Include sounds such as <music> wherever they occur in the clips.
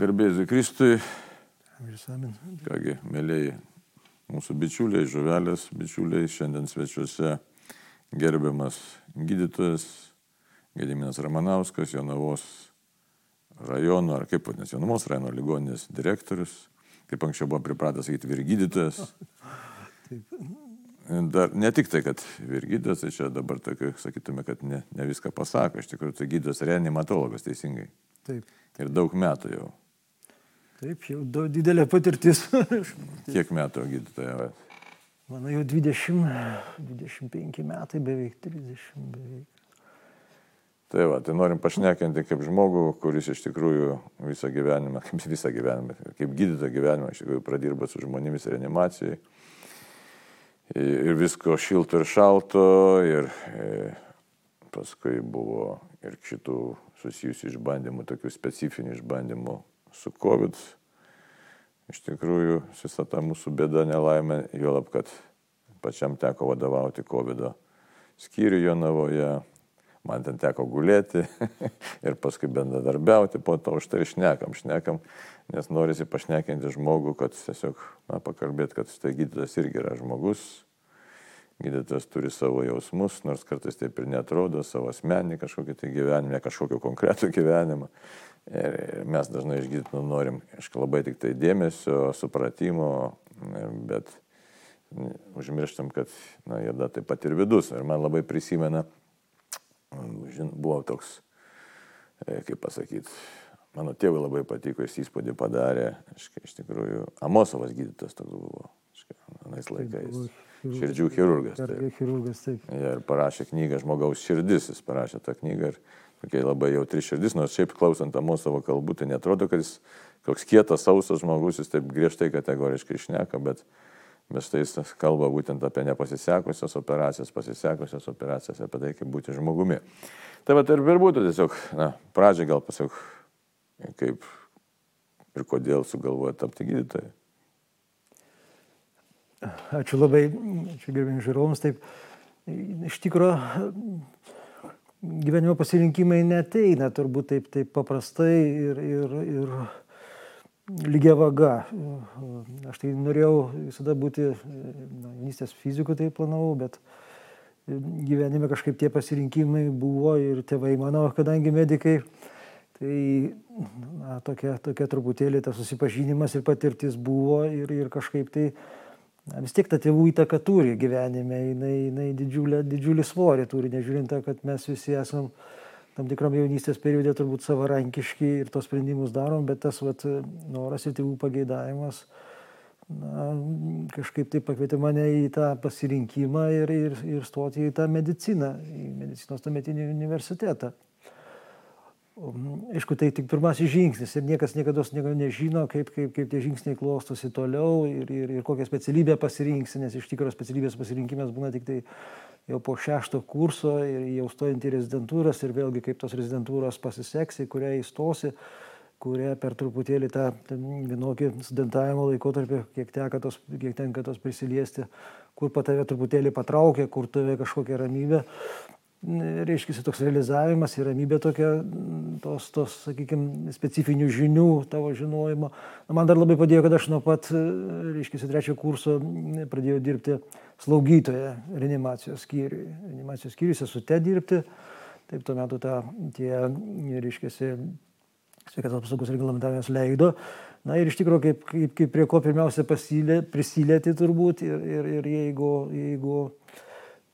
Garbėsiu Kristui, kągi, mėlyjei, mūsų bičiuliai, žuvelės bičiuliai, šiandien svečiuose gerbiamas gydytojas Gediminas Ramanauskas, Jonavos rajono, ar kaip vadinasi, Jonavos rajono ligoninės direktorius, kaip anksčiau buvo pripratęs sakyti, vyrgydytojas. <laughs> Dar ne tik tai, kad vyrgydytojas, tai čia dabar tokia, sakytume, kad ne, ne viską pasako, iš tikrųjų tai gydytojas reanimatologas teisingai. Taip, Ir daug metų jau. Taip, jau daug didelė patirtis. <laughs> Kiek metų gydytoja? Mano jau 20, 25 metai, beveik 30, beveik. Tai va, tai norim pašnekinti kaip žmogų, kuris iš tikrųjų visą gyvenimą, <laughs> kaip visą gyvenimą, kaip gydytojo gyvenimą, iš tikrųjų pradirba su žmonėmis reanimacijai. Ir visko šilto ir šalto, ir e, paskui buvo ir šitų susijusių išbandymų, tokių specifinių išbandymų su COVID. Iš tikrųjų, visa ta mūsų bėda nelaimė, juolab, kad pačiam teko vadovauti COVID skyriui Jonavoje, man ten teko gulėti <laughs> ir paskui bendradarbiauti, po to už tai šnekam, šnekam, nes norisi pašnekinti žmogų, kad tiesiog, na, pakalbėti, kad tai gydytojas irgi yra žmogus, gydytojas turi savo jausmus, nors kartais taip ir netrodo, savo asmenį kažkokį tai gyvenimą, ne kažkokį konkretų gyvenimą. Ir mes dažnai iš gydytojų norim, aišku, labai tik tai dėmesio, supratimo, bet užmirštam, kad, na, jėda taip pat ir vidus. Ir man labai prisimena, žin, buvo toks, e, kaip pasakyti, mano tėvui labai patiko, jis įspūdį padarė, aiškiai, iš tikrųjų, Amosovas gydytojas toks buvo, aiškiai, anais laikais. Širdžių chirurgas. Taip. Chirurgas, taip. Ja, ir parašė knygą Žmogaus širdis, jis parašė tą knygą ir tokia labai jautri širdis, nors šiaip klausant Amosovo kalbų, tai netrodo, kad jis koks kietas, sausas žmogus, jis taip griežtai kategoriškai išneka, bet, bet štai jis kalba būtent apie nepasisekusias operacijas, pasisekusias operacijas, apie tai, kaip būti žmogumi. Tai va, ir ir būtų tiesiog, na, pradžiai gal pasak, kaip ir kodėl sugalvoja tapti gydytoju. Ačiū labai, čia gerbėjim žiūrovams. Taip, iš tikrųjų, gyvenimo pasirinkimai neteina turbūt taip, taip paprastai ir, ir, ir lygia vaga. Aš tai norėjau visada būti, na, jaunystės fizikų tai planavau, bet gyvenime kažkaip tie pasirinkimai buvo ir tėvai mano, kadangi medikai, tai na, tokia, tokia truputėlį tas susipažinimas ir patirtis buvo ir, ir kažkaip tai na, vis tiek ta tėvų įtaka turi gyvenime, jinai, jinai didžiulį, didžiulį svorį turi, nežiūrint kad mes visi esam tam tikram jaunystės periode turbūt savarankiški ir tos sprendimus darom, bet tas vat, noras ir tėvų pageidavimas na, kažkaip tai pakvietė mane į tą pasirinkimą ir, ir, ir stoti į tą mediciną, į medicinos tuometinį universitetą. Aišku, tai tik pirmasis žingsnis ir niekas niekada nežino, kaip, kaip, kaip tie žingsniai klostosi toliau ir, ir, ir kokią specialybę pasirinksi, nes iš tikrųjų specialybės pasirinkimas būna tik tai jau po šešto kurso ir jau stojant į rezidentūras ir vėlgi kaip tos rezidentūros pasiseks, į kurią įstosi, kurie per truputėlį tą vienokį studentavimo laikotarpį, kiek, tos, kiek tenka tos prisiliesti, kur pat tave truputėlį patraukia, kur tave kažkokia ramybė reiškia, toks realizavimas ir ramybė tokia, tos, tos sakykime, specifinių žinių, tavo žinojimo. Man dar labai padėjo, kad aš nuo pat, reiškia, trečio kurso pradėjau dirbti slaugytoje reanimacijos skyriui. Reanimacijos skyriui esu te dirbti, taip tuo metu ta, tie, reiškia, sveikatos apsaugos reglamentavimas leido. Na ir iš tikrųjų, kaip, kaip, kaip prie ko pirmiausia pasilė, prisilieti turbūt ir, ir, ir jeigu, jeigu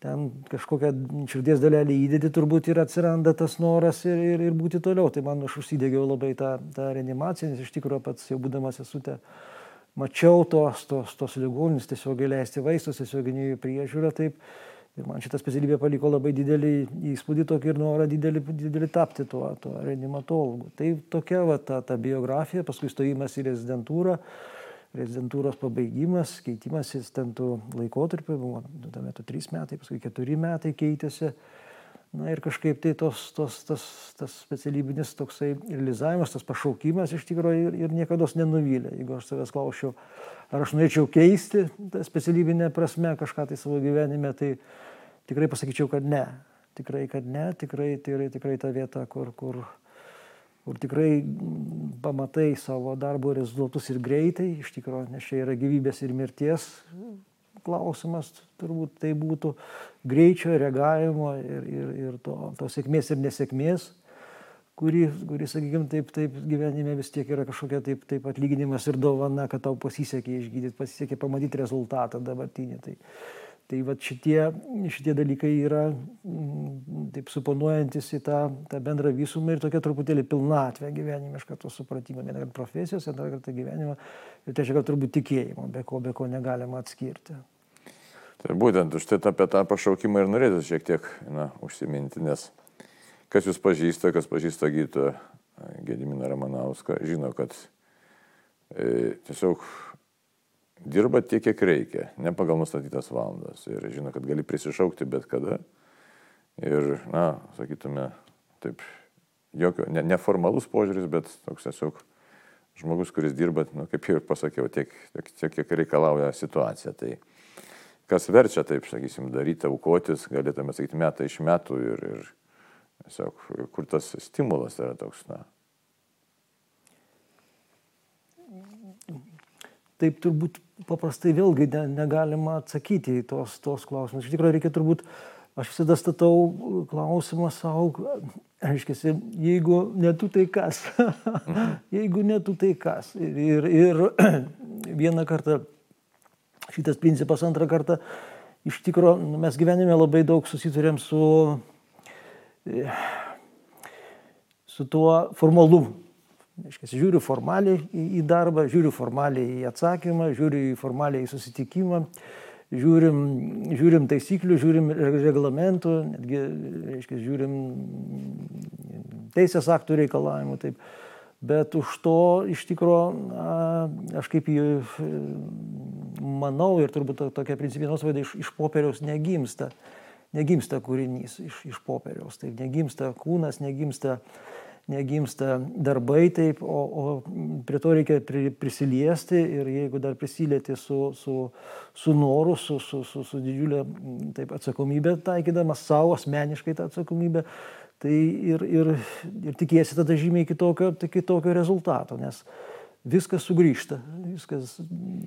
ten kažkokią širdies dalelį įdėti, turbūt ir atsiranda tas noras ir, ir, ir būti toliau. Tai man aš užsidėgiau labai tą, tą reanimaciją, nes iš tikrųjų pats jau būdamas esu te, mačiau tos, tos, tos ligonis, tiesiog leisti vaistus, tiesiog priežiūrą. Taip. Ir man šitą specialybę paliko labai didelį įspūdį tokį ir norą didelį, didelį tapti tuo, tuo reanimatologu. Tai tokia va ta, ta biografija, paskui stojimas į rezidentūrą rezidentūros pabaigimas, keitimasis ten tų laikotarpių, buvo tuo metu trys metai, paskui keturi metai keitėsi. Na ir kažkaip tai tos, tos, tas, tas specialybinis toksai realizavimas, tas pašaukimas iš tikrųjų ir, ir niekada nenuvylė. Jeigu aš savęs klausiau, ar aš norėčiau keisti specialybinę prasme kažką tai savo gyvenime, tai tikrai pasakyčiau, kad ne. Tikrai, kad ne, tikrai yra tikrai ta vieta, kur, kur, kur tikrai pamatai savo darbo rezultatus ir greitai, iš tikrųjų, nes čia yra gyvybės ir mirties klausimas, turbūt tai būtų greičio, reagavimo ir, ir, ir to, to sėkmės ir nesėkmės kuri, kuri sakykime, taip, taip gyvenime vis tiek yra kažkokia taip, taip atlyginimas ir dovana, kad tau pasisekė išgydyti, pasisekė pamatyti rezultatą dabartinį. Tai, tai va šitie, šitie dalykai yra mm, taip suponuojantis į tą, tą bendrą visumą ir tokia truputėlį pilnatvė gyvenimiška to supratimo. Vieną kartą profesijos, antrą kartą gyvenimo ir trečią kartą turbūt tikėjimo, be ko, be ko negalima atskirti. Tai būtent už tai apie tą pašaukimą ir norėtų šiek tiek na, užsiminti, nes Kas jūs pažįsta, kas pažįsta gydytoją Gediminą Ramanauską, žino, kad e, tiesiog dirba tiek, kiek reikia, ne pagal nustatytas valandas. Ir žino, kad gali prisišaukti bet kada. Ir, na, sakytume, taip, jokio, ne, neformalus požiūris, bet toks tiesiog žmogus, kuris dirba, nu, kaip jau ir pasakiau, tiek, tiek, tiek kiek reikalauja situacija. Tai kas verčia taip, sakysim, daryti, aukotis, galėtume sakyti, metai iš metų ir, ir Tiesiog, kur tas stimulas yra toks, na. Taip turbūt paprastai vėlgi ne, negalima atsakyti į tos, tos klausimus. Iš tikrųjų reikia turbūt, aš visada statau klausimą savo, aiškiai, jeigu ne tu tai kas, <laughs> jeigu ne tu tai kas. Ir, ir, ir <clears throat> vieną kartą šitas principas, antrą kartą, iš tikrųjų mes gyvenime labai daug susidurėm su su tuo formalumu. Reiškia, žiūriu formaliai į darbą, žiūriu formaliai į atsakymą, žiūriu formaliai į susitikimą, žiūrim, žiūrim taisyklių, žiūrim reglamentų, netgi, reiškia, žiūrim teisės aktų reikalavimų. Taip. Bet už to iš tikrųjų aš kaip manau ir turbūt tokia principinė nuosvaida iš, iš popieriaus negimsta negimsta kūrinys iš, iš popieriaus, taip negimsta kūnas, negimsta, negimsta darbai, taip, o, o prie to reikia pri, prisiliesti ir jeigu dar prisilieti su, su, su noru, su, su, su, su didžiulė taip, atsakomybė, taikydamas savo asmeniškai tą atsakomybę, tai ir, ir, ir tikėsi tada žymiai kitokio, tai kitokio rezultato, nes viskas sugrįžta, viskas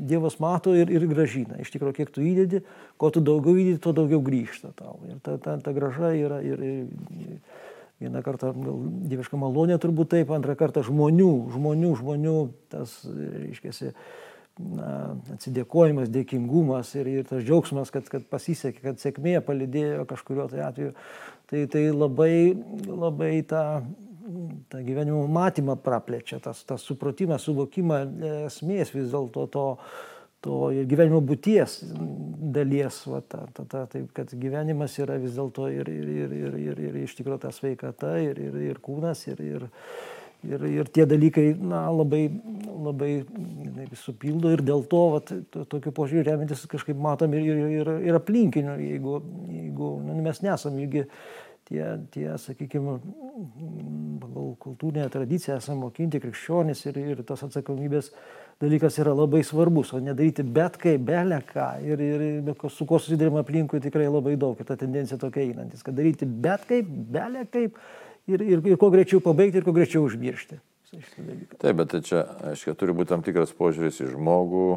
Dievas mato ir, ir gražina. Iš tikrųjų, kiek tu įdedi, ko tu daugiau įdedi, to daugiau grįžta tau. Ir ta, ta, ta graža yra ir, ir vieną kartą gal dieviška malonė turbūt taip, antrą kartą žmonių, žmonių, žmonių tas, reiškia, na, atsidėkojimas, dėkingumas ir, ir tas džiaugsmas, kad, kad pasisekė, kad sėkmė palidėjo kažkurio tai atveju. Tai, tai labai, labai tą tą gyvenimo matymą praplečia, tas, tas supratimas, suvokimą esmės vis dėlto to, to ir gyvenimo būties dalies, va, ta, ta, ta, taip, kad gyvenimas yra vis dėlto ir, ir, ir, ir, ir, ir iš tikrųjų ta sveikata, ir, ir, ir kūnas, ir, ir, ir, ir tie dalykai na, labai, labai ne, supildo ir dėl to, vat, to, tokiu požiūriu remintis kažkaip matom ir, ir, ir, ir aplinkinių, jeigu, jeigu nu, mes nesam, jeigu tie, tie sakykime, pagal kultūrinę tradiciją esame mokinti krikščionys ir, ir tos atsakomybės dalykas yra labai svarbus, o nedaryti bet kaip, belę ką. Ir, ir su kuo susidurime aplinkui tikrai labai daug. Ir ta tendencija tokia einantis, kad daryti bet kaip, belę kaip ir, ir, ir kuo greičiau pabaigti ir kuo greičiau užmiršti. Taip, bet tai čia, aiškiai, turi būti tam tikras požiūris į žmogų,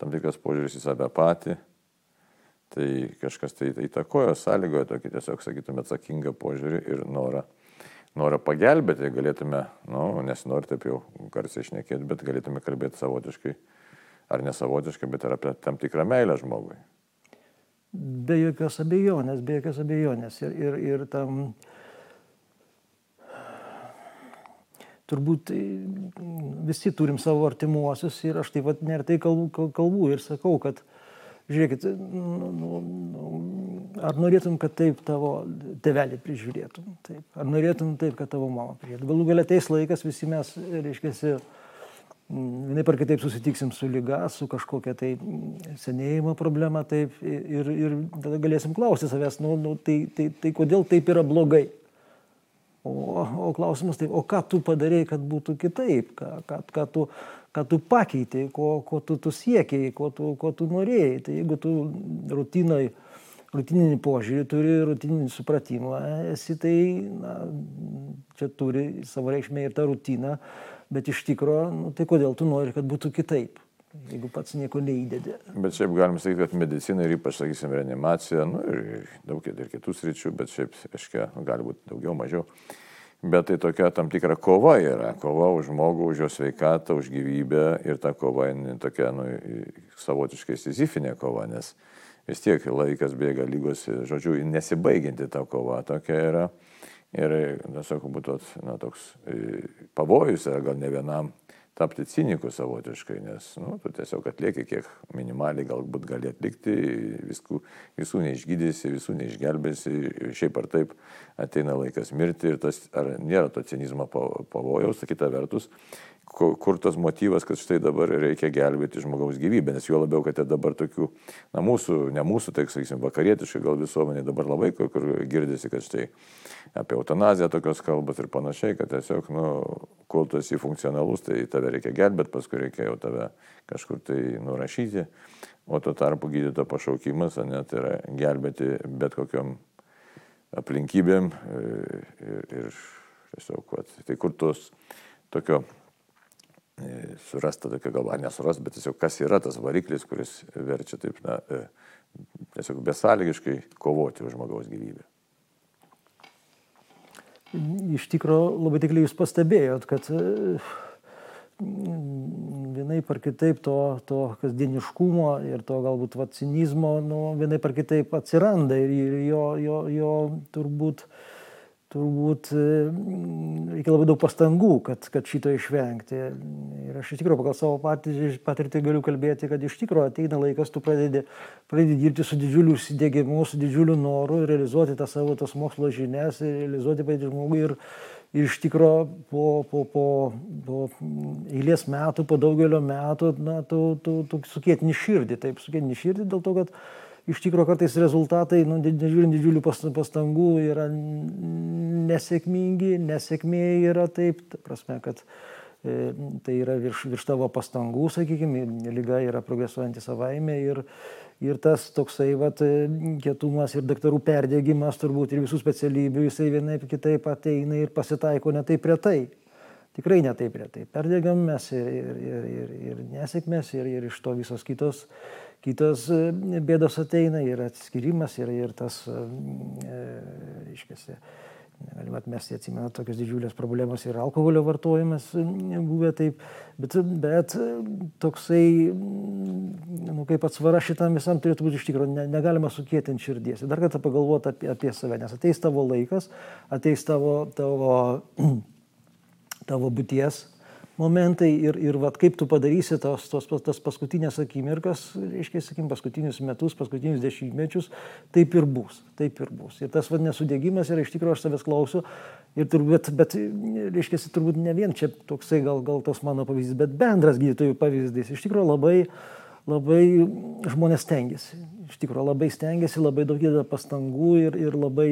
tam tikras požiūris į save patį. Tai kažkas tai įtakojo, sąlygojo tokį tiesiog, sakytume, atsakingą požiūrį ir norą, norą pagelbėti, galėtume, nu, nesinori taip jau garsiai išnekėti, bet galėtume kalbėti savotiškai, ar nesavotiškai, bet ir apie tam tikrą meilę žmogui. Be jokios abejonės, be jokios abejonės. Ir, ir, ir tam turbūt visi turim savo artimuosius ir aš taip pat neretai kalbu, kalbu ir sakau, kad Žiūrėkit, nu, nu, nu, ar norėtum, kad taip tavo tevelį prižiūrėtum? Taip. Ar norėtum taip, kad tavo mama prižiūrėtų? Galų galia ateis laikas, visi mes, reiškia, vienaip ar kitaip susitiksim su lyga, su kažkokia tai senėjimo problema, taip, ir, ir tada galėsim klausti savęs, nu, nu, tai, tai, tai kodėl taip yra blogai? O, o klausimas tai, o ką tu padarėjai, kad būtų kitaip, ką, ką, ką tu ką tu pakeitėjai, ko, ko tu, tu siekiai, ko tu, ko tu norėjai. Tai jeigu tu rutinai rutininį požiūrį, turi rutininį supratimą, esi tai, na, čia turi savo reikšmę ir tą rutiną, bet iš tikrųjų, nu, tai kodėl tu nori, kad būtų kitaip? Jeigu pats nieko neįdedi. Bet šiaip galim sakyti, kad medicina ir ypač, sakysim, reanimacija, nu, ir daug ir kitų sričių, bet šiaip, aiškiai, gali būti daugiau, mažiau. Bet tai tokia tam tikra kova yra. Kova už žmogų, už jo sveikatą, už gyvybę ir ta kova tokia, nu, savotiškai sizifinė kova, nes vis tiek laikas bėga lygos, žodžiu, nesibaiginti ta kova tokia yra. Ir, nesakau, būtų na, toks pavojus, gal ne vienam tapti ciniku savotiškai, nes nu, tu tiesiog atlieki, kiek minimaliai galbūt gali atlikti, viskų, visų neišgydysi, visų neišgelbėsi, šiaip ar taip ateina laikas mirti ir tas ar nėra to cinizmo pavojaus, kita vertus, kur tas motyvas, kad štai dabar reikia gelbėti žmogaus gyvybę, nes jo labiau, kad ir dabar tokių, na mūsų, ne mūsų, tai sakysim, vakarietiškai gal visuomenė dabar labai, kur girdisi, kad štai apie eutanaziją tokios kalbas ir panašiai, kad tiesiog, nu, kol tu esi funkcionalus, tai tave reikia gelbėti, paskui reikia jau tave kažkur tai nurašyti, o tuo tarpu gydyto pašaukimas, net tai yra gelbėti bet kokiam aplinkybėm ir, ir, ir tiesiog, vat, tai kur tos tokio E, surasta tokia galva, nesurast, bet tiesiog kas yra tas variklis, kuris verčia taip, na, e, tiesiog besąlygiškai kovoti už žmogaus gyvybę. Iš tikrųjų, labai tikliai jūs pastebėjot, kad e, vienai par kitaip to, to kasdieniškumo ir to galbūt vacinizmo, nu, vienai par kitaip atsiranda ir jo, jo, jo turbūt uh, turbūt e, reikia labai daug pastangų, kad, kad šito išvengti. Ir aš iš tikrųjų pagal savo patirtį galiu kalbėti, kad iš tikrųjų ateina laikas, tu pradedi, pradedi dirbti su didžiuliu užsidėgymu, su didžiuliu noru, realizuoti tą savo tas mokslo žinias, realizuoti patį žmogų. Ir, ir iš tikrųjų po, po, po, po eilės metų, po daugelio metų, na, tu, tu, tu sukėtini širdį, taip, sukėtini širdį dėl to, kad iš tikrųjų kartais rezultatai, nu, nežiūrint didžiulių pastangų, yra nesėkmingi, nesėkmė yra taip, ta prasme, kad e, tai yra virš, virš tavo pastangų, sakykime, lyga yra progresuojanti savaime ir, ir tas toksai vat, kietumas ir daktarų perdėgymas turbūt ir visų specialybių, jisai vienaip kitaip ateina ir pasitaiko netaip retai. Tikrai netaip retai. Perdėgiam mes ir, ir, ir, ir, ir nesėkmės, ir, ir iš to visos kitos kitos e, bėdos ateina ir atskirimas ir, ir tas, e, reiškia, Galima atmesti, atsimenu, tokios didžiulės problemos ir alkoholio vartojimas e, buvę taip, bet, bet toksai, nu, kaip atsvara šitam visam turėtų būti iš tikrųjų, ne, negalima sukėtinti širdies. Ir dar kartą pagalvoti apie, apie save, nes ateis tavo laikas, ateis tavo, tavo, <clears throat> tavo būties momentai ir, ir vat, kaip tu padarysi tos, tos, tas paskutinės akimirkas, reiškia, sakykim, paskutinius metus, paskutinius dešimtmečius, taip ir bus, taip ir bus. Ir tas vad nesudėgymas yra iš tikrųjų, aš savęs klausiu, ir turbūt, bet, reiškia, turbūt ne vien čia toksai gal, gal tos mano pavyzdys, bet bendras gydytojų pavyzdys. Iš tikrųjų labai, labai žmonės stengiasi, iš tikrųjų labai stengiasi, labai daug įdeda pastangų ir, ir labai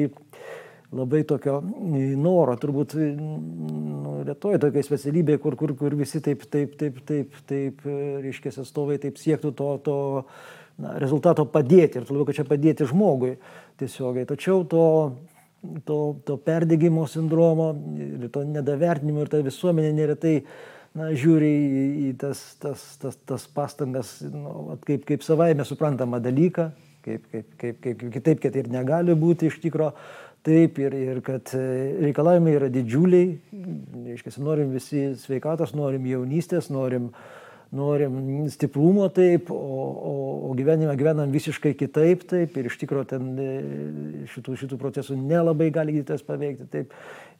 labai tokio noro, turbūt nu, retoji tokia specialybė, kur, kur, kur visi taip, taip, taip, taip, taip, reiškia, atstovai taip siektų to, to na, rezultato padėti ir labiau, kad čia padėti žmogui tiesiogiai. Tačiau to, to, to perdėgymo sindromo ir to nedavertinimo ir ta visuomenė neretai na, žiūri į, į tas, tas, tas, tas pastangas nu, kaip, kaip savaime suprantama dalyką, kaip, kaip, kaip, kaip kitaip, kad ir negali būti iš tikrųjų Taip, ir, ir kad e, reikalavimai yra didžiuliai, reiškia, norim visi sveikatos, norim jaunystės, norim, norim stiprumo taip, o, o, o gyvenime gyvenam visiškai kitaip, taip, ir iš tikrųjų ten e, šitų, šitų procesų nelabai gali gydytas paveikti. Taip.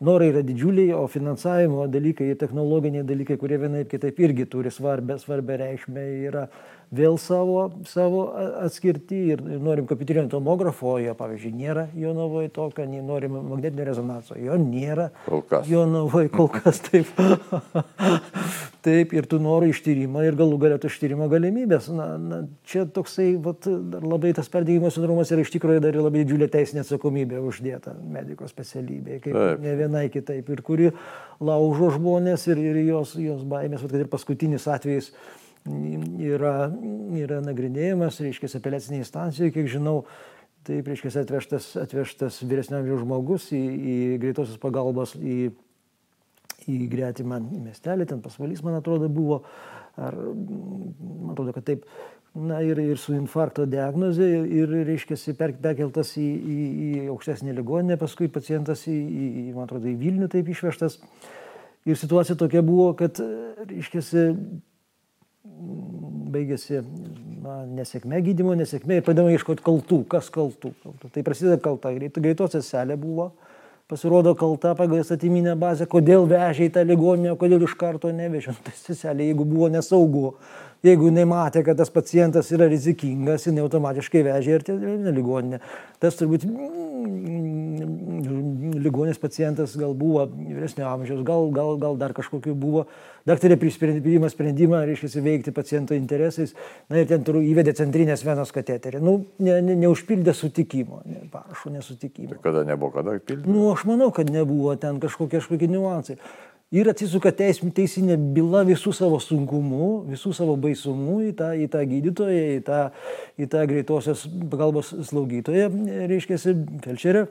Norai yra didžiuliai, o finansavimo dalykai ir technologiniai dalykai, kurie vienaip kitaip irgi turi svarbę, svarbę reikšmę, yra vėl savo, savo atskirti ir norim kompiuterinio tomografo, jo pavyzdžiui nėra Jonavoje tokio, norim magnetinio rezonanso, jo nėra. Kol kas. Jonavoje kol kas taip. <laughs> taip, ir tu nori ištyrimą ir galų galėtų ištyrimą galimybės. Na, na, čia toksai, vat, labai tas perdėgymo sindromas yra iš tikrųjų dar labai didžiulė teisinė atsakomybė uždėta mediko specialybė, kaip taip. ne vienai kitaip, ir kuri laužo žmonės ir, ir jos, jos baimės, vat, kad ir paskutinis atvejis yra, yra nagrinėjimas, reiškia, apeliacinėje instancijoje, kiek žinau, Taip, reiškia, atvežtas, atvežtas vyresnio amžiaus žmogus į, į greitosios pagalbos, į, į gretimą miestelį, ten pasvalys, man atrodo, buvo, ar, man atrodo, kad taip, na ir, ir su infarkto diagnoze, ir, reiškia, per, perkeltas į, į, į aukštesnį ligoninę, paskui pacientas į, į, man atrodo, į Vilnių taip išvežtas. Ir situacija tokia buvo, kad, reiškia, baigėsi na, nesėkmė gydymo, nesėkmė ir pradėjome ieškoti kaltų, kas kaltų. kaltų. Tai prasideda kalta, greitos seselė buvo, pasirodo kalta pagal statyminę bazę, kodėl vežė į tą ligoninę, kodėl iš karto nevežė. Nu, tai seselė, jeigu buvo nesaugu, jeigu jinai matė, kad tas pacientas yra rizikingas, jinai automatiškai vežė ir į ligoninę. Tas turbūt mm, ligonės pacientas gal buvo vyresnio amžiaus, gal, gal, gal dar kažkokiu buvo. Daktarė priima sprendimą, reiškia, veikti paciento interesais, na ir ten turiu įvedė centrinės venos kateterį. Nu, ne, ne, neužpildė sutikimo, ne, parašo nesutikimo. Tai kada nebuvo, kada pildė? Nu, aš manau, kad nebuvo ten kažkokie, kažkokie niuansai ir atsisuka teism, teisinė byla visų savo sunkumų, visų savo baisumų į tą, į tą gydytoją, į tą, į tą greitosios pagalbos slaugytoją, reiškia, felčerę.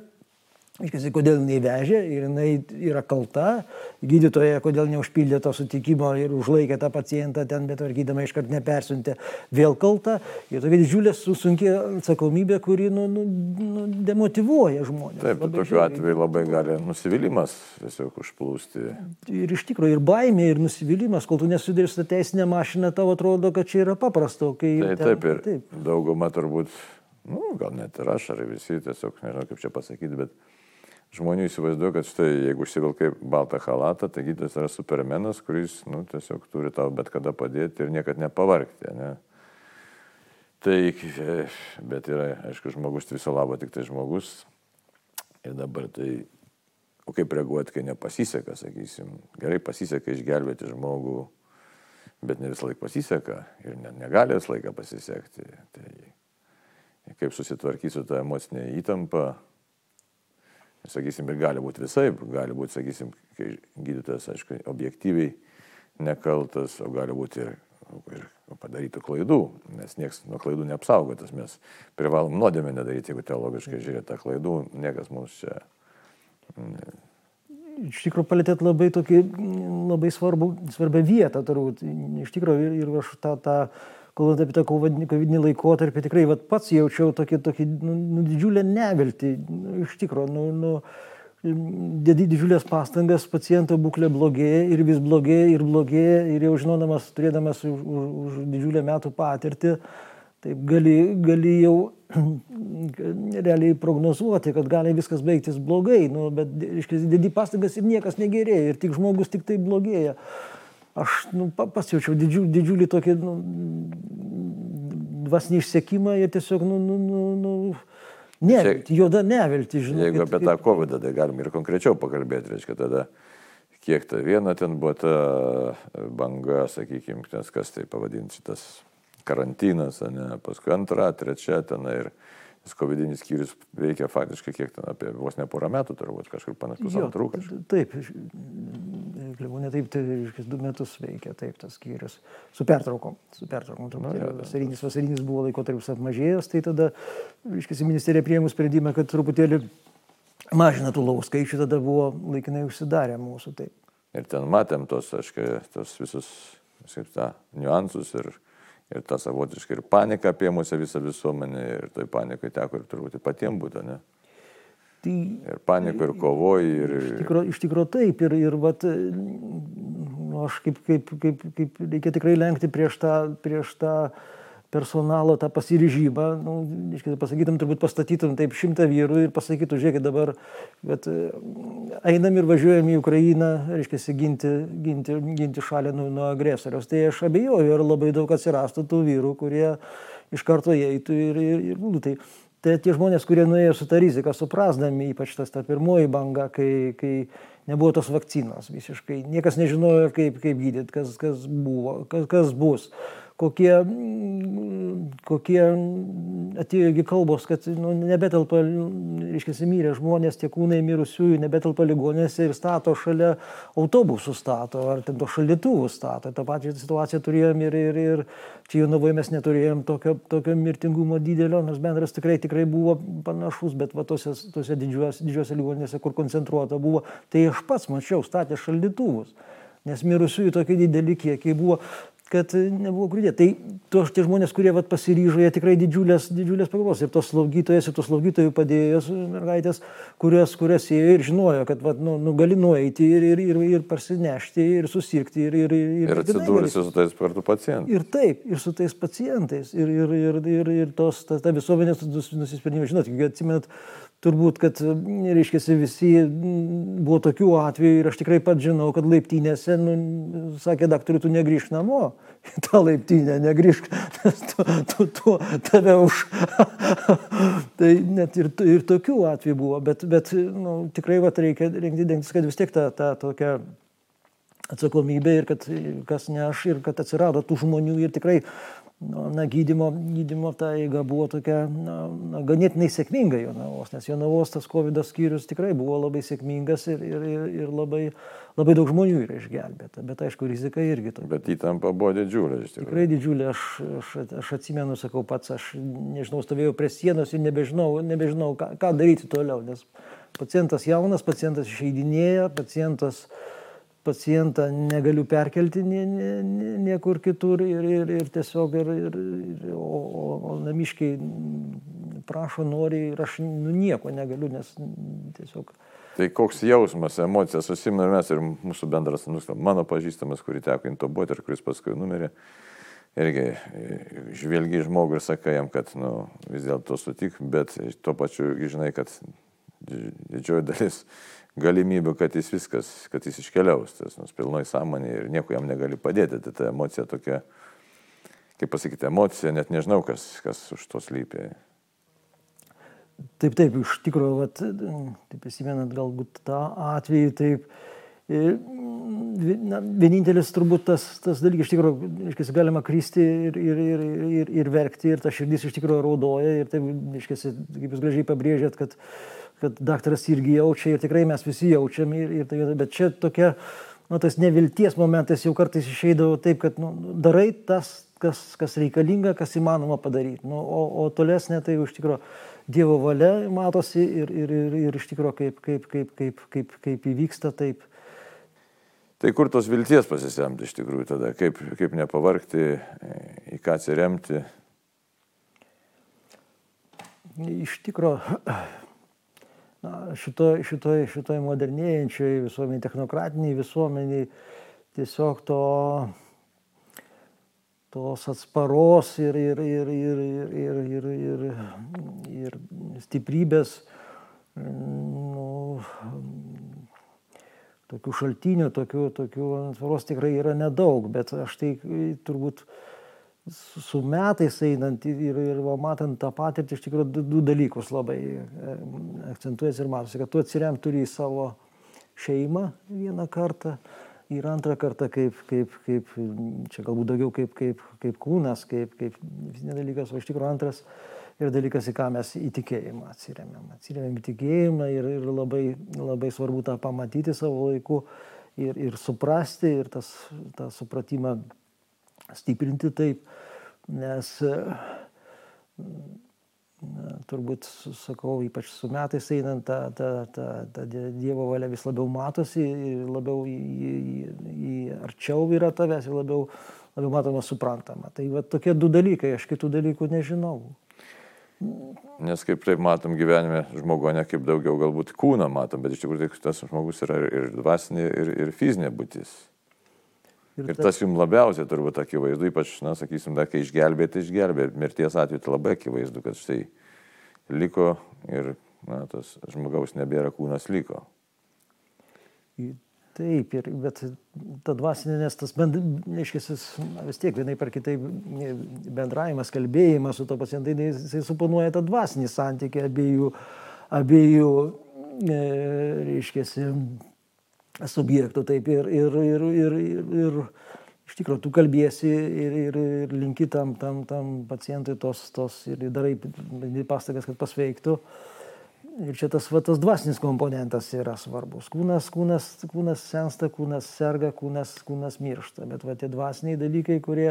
Iškasi, kodėl jinai vežė ir jinai yra kalta, gydytoja, kodėl neužpildė to sutikimo ir užlaikė tą pacientą ten, bet tvarkydama iškart nepersiuntė, vėl kalta. Ir tokia didžiulė sunkia atsakomybė, kuri nu, nu, nu, demotivuoja žmonės. Taip, tokiu atveju labai gali nusivylimas tiesiog užplūsti. Ir iš tikrųjų ir baimė, ir nusivylimas, kol tu nesudarys tą teisinę mašiną, tau atrodo, kad čia yra paprasta. Kai tai, ten, taip, ir taip. dauguma turbūt, nu, gal net ir aš, ar visi, tiesiog nežinau kaip čia pasakyti, bet žmonių įsivaizduoja, kad štai jeigu užsivilkai baltą halatą, tai gydytojas yra supermenas, kuris nu, tiesiog turi tau bet kada padėti ir niekad nepavargti. Ne? Tai, bet yra, aišku, žmogus tai viso labo tik tai žmogus. Ir dabar tai, o kaip reaguoti, kai nepasiseka, sakysim, gerai pasiseka išgelbėti žmogų, bet ne visą laiką pasiseka ir ne, negali visą laiką pasisekti. Tai kaip susitvarkyti su tą emocinę įtampą, sakysim, ir gali būti visai, gali būti, sakysim, kai gydytojas, aišku, objektyviai nekaltas, o gali būti ir, ir padarytų klaidų, nes niekas nuo klaidų neapsaugotas, mes privalom nuodėmę nedaryti, jeigu teologiškai žiūrėtų klaidų, niekas mums čia. Ne. Iš tikrųjų, palėtėt labai tokį, labai svarbu, svarbią vietą, turbūt. Iš tikrųjų, ir, ir aš tą, tą kalbant apie tą kovidinį laikotarpį, tikrai vat, pats jaučiau tokį, tokį nu, nu, didžiulę neviltį. Nu, iš tikrųjų, nu, nu, dedi didžiulės pastangas, paciento būklė blogėja ir vis blogėja ir blogėja ir jau žinodamas, turėdamas už, už, už didžiulę metų patirtį, taip gali, gali jau <clears throat> realiai prognozuoti, kad gali viskas baigtis blogai, nu, bet, reiškia, dedi pastangas ir niekas negerėja ir tik žmogus tik tai blogėja aš nu, pasijaučiau didžiulį, didžiulį tokį nu, dvasinį išsiekimą ir tiesiog, nu, nu, nu, nu nevilti, juoda nevilti, žinai. Jeigu apie tą COVID, tai galim ir konkrečiau pakalbėti, reiškia tada, kiek ta viena ten buvo ta banga, sakykime, kas tai pavadinti šitas karantinas, ne, paskui antra, trečia ten ir Nes covidinis skyrius veikia faktiškai kiek ten, apie vos ne porą metų turbūt, kažkur panašus antrų. Taip, klebonė taip, tai reiškia, du metus veikia taip tas skyrius. Su pertraukom, su pertraukom. Ja, vasarinis, vasarinis buvo laikotarpis apmažėjęs, tai tada, reiškia, ministerija priėmų sprendimą, kad truputėlį mažina tų lovų skaičių, tada buvo laikinai užsidarę mūsų taip. Ir ten matėm tos, aiškiai, tos visus, kaip tą, niuansus ir ir ta savotiškai ir panika apie mūsų visą visuomenę ir toj panikai teko ir turbūt patiems būtų, ne? Tai, ir paniko, ir kovoji. Ir... Iš tikrųjų tikro taip, ir, ir vat, nu, aš kaip, kaip, kaip, kaip reikia tikrai lenkti prieš tą, prieš tą personalo tą pasiryžimą, nu, iškai, pasakytum, turbūt pastatytum taip šimtą vyrų ir pasakytum, žiūrėkit dabar, bet e, einam ir važiuojam į Ukrainą, reiškia, ginti, ginti, ginti šalį nuo, nuo agresoriaus. Tai aš abejoju, ir labai daug atsirastų tų vyrų, kurie iš karto įeitų ir, ir, ir nu, tai, tai tie žmonės, kurie nuėjo su tą riziką, suprasdami, ypač tas ta pirmoji banga, kai, kai nebuvo tos vakcinos visiškai, niekas nežinojo, kaip, kaip gydyti, kas, kas buvo, kas, kas bus kokie, mm, kokie atėjo kalbos, kad nu, nebetelpa, reiškia, mirę žmonės, tie kūnai mirusiųjų nebetelpa ligonėse ir stato šalia autobusų stato, ar ten to šalituvų stato. Ta pačia situacija turėjom ir, ir, ir čia jau navoje mes neturėjom tokio, tokio mirtingumo didelio, nors bendras tikrai, tikrai buvo panašus, bet va tose, tose didžiuose, didžiuose ligonėse, kur koncentruota buvo, tai aš pats mačiau, statė šalituvus nes mirusiųjų tokie dideli kiekiai buvo kad nebuvo kur dėti. Tai to, tie žmonės, kurie vat, pasiryžo, jie tikrai didžiulės, didžiulės pagalbos. Ir tos slaugytojas, ir tos slaugytojų padėjėjos mergaitės, kurios, kurios ėjo ir žinojo, kad vat, nu, nu, gali nueiti ir, ir, ir, ir parsinešti, ir susirgti. Ir, ir, ir, ir atsidūrėsi su tais kartu pacientais. Ir taip, ir su tais pacientais. Ir, ir, ir, ir, ir tos, ta, ta visuomenės nusisprendimas, žinot, atsimenat, turbūt, kad, reiškia, visi buvo tokių atvejų ir aš tikrai pat žinau, kad laiptynėse, nu, sakė daktarui, tu negrįžk namo, <laughs> tą laiptynę negrįžk, nes tu, tu, tu tave už. <laughs> tai net ir, ir tokių atvejų buvo, bet, bet nu, tikrai vat, reikia rengti dengtis, kad vis tiek ta, ta tokia atsakomybė ir kad kas ne aš ir kad atsirado tų žmonių ir tikrai na, gydymo, gydymo ta eiga buvo tokia na, na, ganėtinai sėkminga Jonavos, nes Jonavos tas COVID skyrius tikrai buvo labai sėkmingas ir, ir, ir, ir labai, labai daug žmonių yra išgelbėta, bet aišku, rizika irgi tokia. Bet įtampa buvo didžiulė, iš tikrųjų. Tikrai didžiulė, aš, aš, aš atsimenu, sakau pats, aš nežinau, stovėjau prie sienos ir nebežinau, nebežinau ką, ką daryti toliau, nes pacientas jaunas, pacientas išeidinėja, pacientas uh, pacientą negaliu perkelti nie, nie, niekur kitur ir, ir, ir tiesiog, ir, ir, o, o, o namiškiai prašo, nori ir aš nu, nieko negaliu, nes tiesiog. Tai koks jausmas, emocija, susimna ir mūsų bendras, mano pažįstamas, kurį teko intubuoti ir kuris paskui numirė, irgi žvelgi žmogų ir sakai jam, kad nu, vis dėlto sutik, bet tuo pačiu žinai, kad didžioji dalis galimybių, kad jis viskas, kad jis iškeliaus, tas nus pilnoj sąmonė ir nieko jam negali padėti. Tai ta emocija tokia, kaip pasakyti, emocija, net nežinau, kas, kas už to slypė. Taip, taip, iš tikrųjų, vat, taip prisimenant galbūt tą atvejį, taip, e, na, vienintelis turbūt tas, tas dalykas, iš tikrųjų, reiškia, galima kristi ir, ir, ir, ir, ir verkti, ir ta širdis iš tikrųjų raudoja, ir taip, reiškia, kaip jūs gražiai pabrėžėt, kad kad daktaras irgi jaučia ir tikrai mes visi jaučiam, ir, ir, tai, bet čia tokia, nu, tas nevilties momentas jau kartais išeidavo taip, kad nu, darai tas, kas, kas reikalinga, kas įmanoma padaryti. Nu, o, o tolesnė tai iš tikrųjų Dievo valia matosi ir, ir, ir, ir iš tikrųjų kaip, kaip, kaip, kaip, kaip, kaip įvyksta taip. Tai kur tos vilties pasisemti iš tikrųjų tada, kaip, kaip nepavarkti, į ką atsiremti? Iš tikrųjų, šitoj, šitoj, šitoj modernėjančioj visuomeniai, technokratiniai visuomeniai tiesiog to, tos atsparos ir, ir, ir, ir, ir, ir, ir, ir, ir stiprybės, nu, tokių šaltinių, tokių, tokių atsparos tikrai yra nedaug, bet aš tai turbūt su metais einant ir, ir va, matant tą patirtį, iš tikrųjų du, du dalykus labai e, akcentuojas ir matosi, kad tu atsirem turi į savo šeimą vieną kartą ir antrą kartą kaip, kaip, kaip čia galbūt daugiau kaip, kaip, kaip kūnas, kaip, kaip fizinis dalykas, o iš tikrųjų antras ir dalykas, į ką mes įtikėjimą atsiriamėm. Atsiriamėm įtikėjimą ir, ir labai, labai svarbu tą pamatyti savo laiku ir, ir suprasti ir tas, tą supratimą stiprinti taip, nes na, turbūt, sakau, ypač su metais einant, ta, ta, ta, ta Dievo valia vis labiau matosi, labiau į, į, į arčiau yra tavęs ir labiau, labiau matoma suprantama. Tai va tokie du dalykai, aš kitų dalykų nežinau. Nes kaip taip matom gyvenime žmogo, ne kaip daugiau galbūt kūną matom, bet iš tikrųjų tai tas žmogus yra ir dvasinė, ir, ir fizinė būtis. Ir, ir tas jums labiausiai turbūt akivaizdu, ypač, na, sakysim, da, kai išgelbėti, išgelbėti, mirties atveju tai labai akivaizdu, kad štai liko ir, na, tas žmogaus nebėra, kūnas liko. Taip, ir, bet ta dvasinė, nes tas, bend, neiškėsis, vis tiek vienai per kitaip bendravimas, kalbėjimas su to pacientai, jisai suponuoja tą dvasinį santykį abiejų, abiejų e, reiškėsi, subjektų. Taip, ir, ir, ir, ir, ir, iš tikrųjų tu kalbėsi ir, ir, ir linki tam, tam, tam pacientui tos, tos ir darai pastagas, kad pasveiktų. Ir čia tas, va, tas dvasinis komponentas yra svarbus. Kūnas, kūnas, kūnas sensta, kūnas serga, kūnas, kūnas miršta. Bet va tie dvasiniai dalykai, kurie,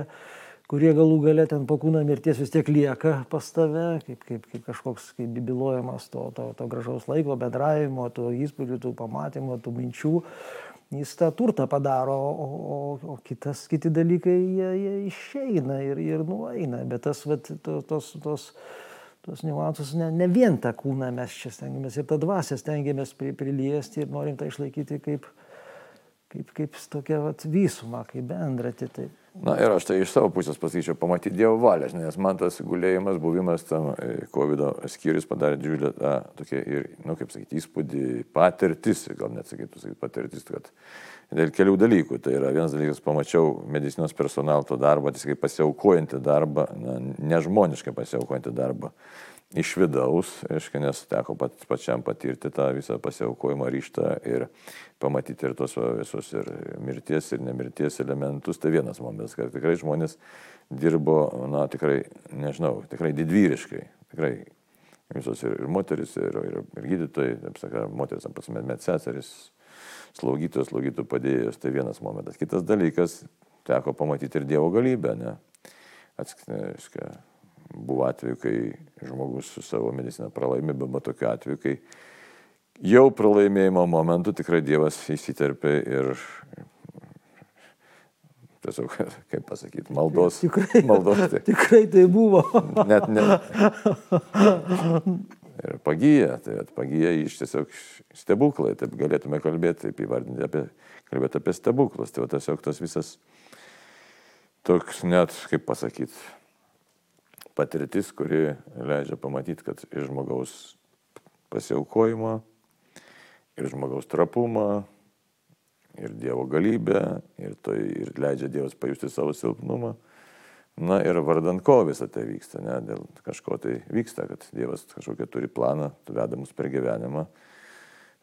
kurie galų gale ten po kūno mirties vis tiek lieka pas tave, kaip, kaip, kaip kažkoks, kaip bibilojamas to, to, to gražaus laiko, bendravimo, tų įspūdžių, tų pamatymų, tų minčių jis tą turtą padaro, o, o, o kitas, kiti dalykai jie, jie išeina ir, ir nueina. Bet tas, vat, to, tos, tos, tos niuansus, ne, ne vien tą kūną mes čia stengiamės ir tą dvasę stengiamės pri, priliesti ir norim tą išlaikyti kaip, kaip, kaip tokia vat, visuma, kaip bendra. Tai. Na ir aš tai iš savo pusės pasakyčiau, pamatyti Dievo valią, nes man tas gulėjimas, buvimas tam e, COVID skyrius padarė didžiulę tą tokia ir, na nu, kaip sakyti, įspūdį, patirtis, gal net sakytų, sakyti, patirtis, kad dėl kelių dalykų. Tai yra vienas dalykas, pamačiau medicinos personalo darbą, tiesiog pasiaukojantį darbą, na, nežmoniškai pasiaukojantį darbą iš vidaus, aiškiai, nes teko pat, pačiam patirti tą visą pasiaukojimo ryštą ir pamatyti ir tos visus ir mirties, ir nemirties elementus. Tai vienas momentas, kad tikrai žmonės dirbo, na, tikrai, nežinau, tikrai didvyriškai, tikrai visos ir, ir moteris, ir, ir, ir gydytojai, taip sakant, moteris, prasme, medseseris, slaugytojos, slaugytojų padėjėjos, tai vienas momentas. Kitas dalykas, teko pamatyti ir Dievo galybę, ne? Atskaitai, buvo atveju, kai žmogus su savo medicina pralaimi, bet tokiu atveju, kai jau pralaimėjimo momentu tikrai Dievas įsiterpė ir tiesiog, <laughs> kaip pasakyti, maldos. Tikrai, maldos tai. tikrai tai buvo. <laughs> Net ne. Ir pagyja, tai pagyja iš tiesiog stebuklai, taip galėtume kalbėti, taip įvardinti, apie, kalbėti apie stebuklus. Tai va tiesiog tas visas toks net, kaip pasakyti, patirtis, kuri leidžia pamatyti, kad iš žmogaus pasiaukojimo, ir žmogaus trapumą, ir Dievo galybę, ir, tai, ir leidžia Dievas pajusti savo silpnumą. Na ir vardant ko visą tai vyksta, ne, dėl kažko tai vyksta, kad Dievas kažkokią turi planą, veda mus per gyvenimą,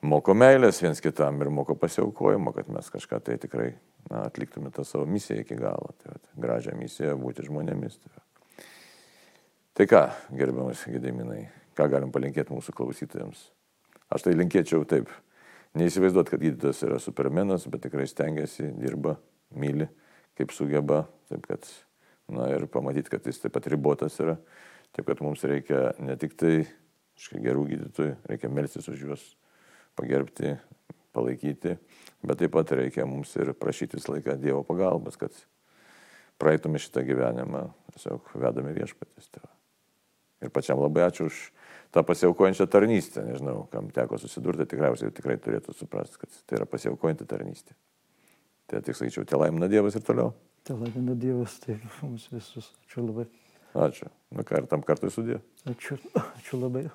moko meilės viens kitam ir moko pasiaukojimo, kad mes kažką tai tikrai na, atliktume tą savo misiją iki galo. Tai, va, gražią misiją būti žmonėmis. Tai, Tai ką, gerbiamas Gediminai, ką galim palinkėti mūsų klausytojams? Aš tai linkėčiau taip, neįsivaizduot, kad gydytojas yra supermenas, bet tikrai stengiasi, dirba, myli, kaip sugeba, taip kad, na ir pamatyti, kad jis taip pat ribotas yra, taip kad mums reikia ne tik tai, gerų gydytojų, reikia melstis už juos, pagerbti, palaikyti, bet taip pat reikia mums ir prašyti visą laiką Dievo pagalbos, kad praeitume šitą gyvenimą, tiesiog vedame viešpatys. Tai Ir pačiam labai ačiū už tą pasiaukojančią tarnystę. Nežinau, kam teko susidurti, tikriausiai tikrai turėtų suprasti, kad tai yra pasiaukojanti tarnystė. Tai tik sakyčiau, te laimina Dievas ir toliau. Te laimina Dievas, tai <laughs> mums visus. Ačiū labai. Ačiū. Nu ką, ir tam kartui sudė. Ačiū, ačiū labai.